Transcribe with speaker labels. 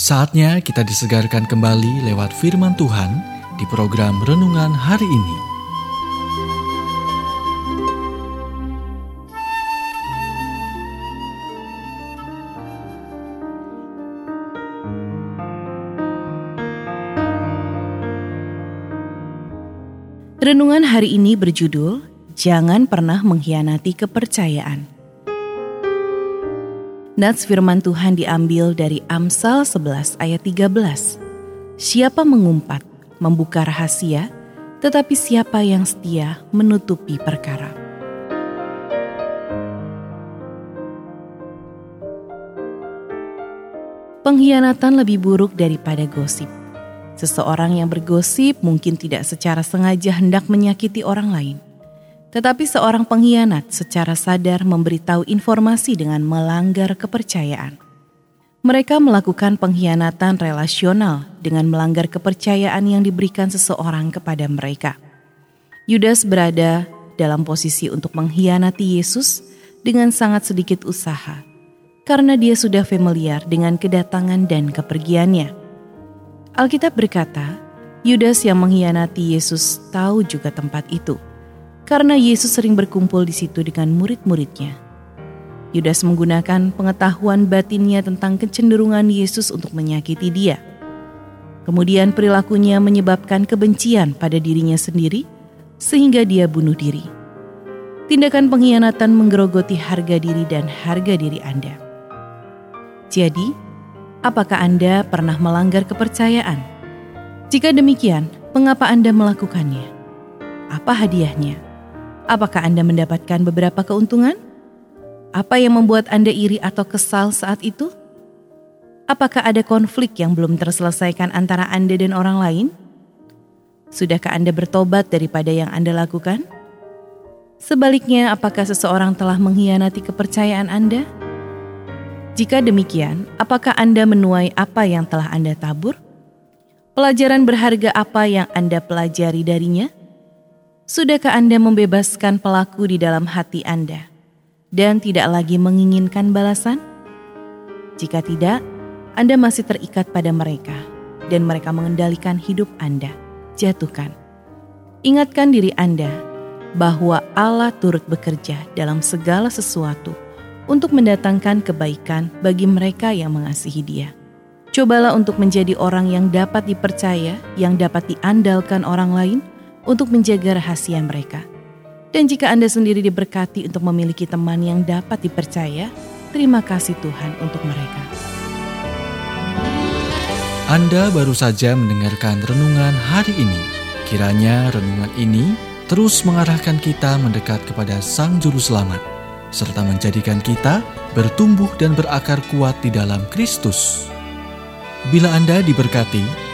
Speaker 1: Saatnya kita disegarkan kembali lewat firman Tuhan di program renungan hari ini.
Speaker 2: Renungan hari ini berjudul Jangan pernah mengkhianati kepercayaan. Nats firman Tuhan diambil dari Amsal 11 ayat 13. Siapa mengumpat, membuka rahasia, tetapi siapa yang setia menutupi perkara. Pengkhianatan lebih buruk daripada gosip. Seseorang yang bergosip mungkin tidak secara sengaja hendak menyakiti orang lain tetapi seorang pengkhianat secara sadar memberitahu informasi dengan melanggar kepercayaan. Mereka melakukan pengkhianatan relasional dengan melanggar kepercayaan yang diberikan seseorang kepada mereka. Yudas berada dalam posisi untuk mengkhianati Yesus dengan sangat sedikit usaha, karena dia sudah familiar dengan kedatangan dan kepergiannya. Alkitab berkata, Yudas yang mengkhianati Yesus tahu juga tempat itu karena Yesus sering berkumpul di situ dengan murid-muridnya. Yudas menggunakan pengetahuan batinnya tentang kecenderungan Yesus untuk menyakiti dia. Kemudian perilakunya menyebabkan kebencian pada dirinya sendiri sehingga dia bunuh diri. Tindakan pengkhianatan menggerogoti harga diri dan harga diri Anda. Jadi, apakah Anda pernah melanggar kepercayaan? Jika demikian, mengapa Anda melakukannya? Apa hadiahnya? Apakah Anda mendapatkan beberapa keuntungan? Apa yang membuat Anda iri atau kesal saat itu? Apakah ada konflik yang belum terselesaikan antara Anda dan orang lain? Sudahkah Anda bertobat daripada yang Anda lakukan? Sebaliknya, apakah seseorang telah mengkhianati kepercayaan Anda? Jika demikian, apakah Anda menuai apa yang telah Anda tabur? Pelajaran berharga apa yang Anda pelajari darinya? Sudahkah Anda membebaskan pelaku di dalam hati Anda dan tidak lagi menginginkan balasan? Jika tidak, Anda masih terikat pada mereka dan mereka mengendalikan hidup Anda. Jatuhkan. Ingatkan diri Anda bahwa Allah turut bekerja dalam segala sesuatu untuk mendatangkan kebaikan bagi mereka yang mengasihi Dia. Cobalah untuk menjadi orang yang dapat dipercaya, yang dapat diandalkan orang lain, untuk menjaga rahasia mereka. Dan jika Anda sendiri diberkati untuk memiliki teman yang dapat dipercaya, terima kasih Tuhan untuk mereka.
Speaker 1: Anda baru saja mendengarkan renungan hari ini. Kiranya renungan ini terus mengarahkan kita mendekat kepada Sang Juru Selamat, serta menjadikan kita bertumbuh dan berakar kuat di dalam Kristus. Bila Anda diberkati,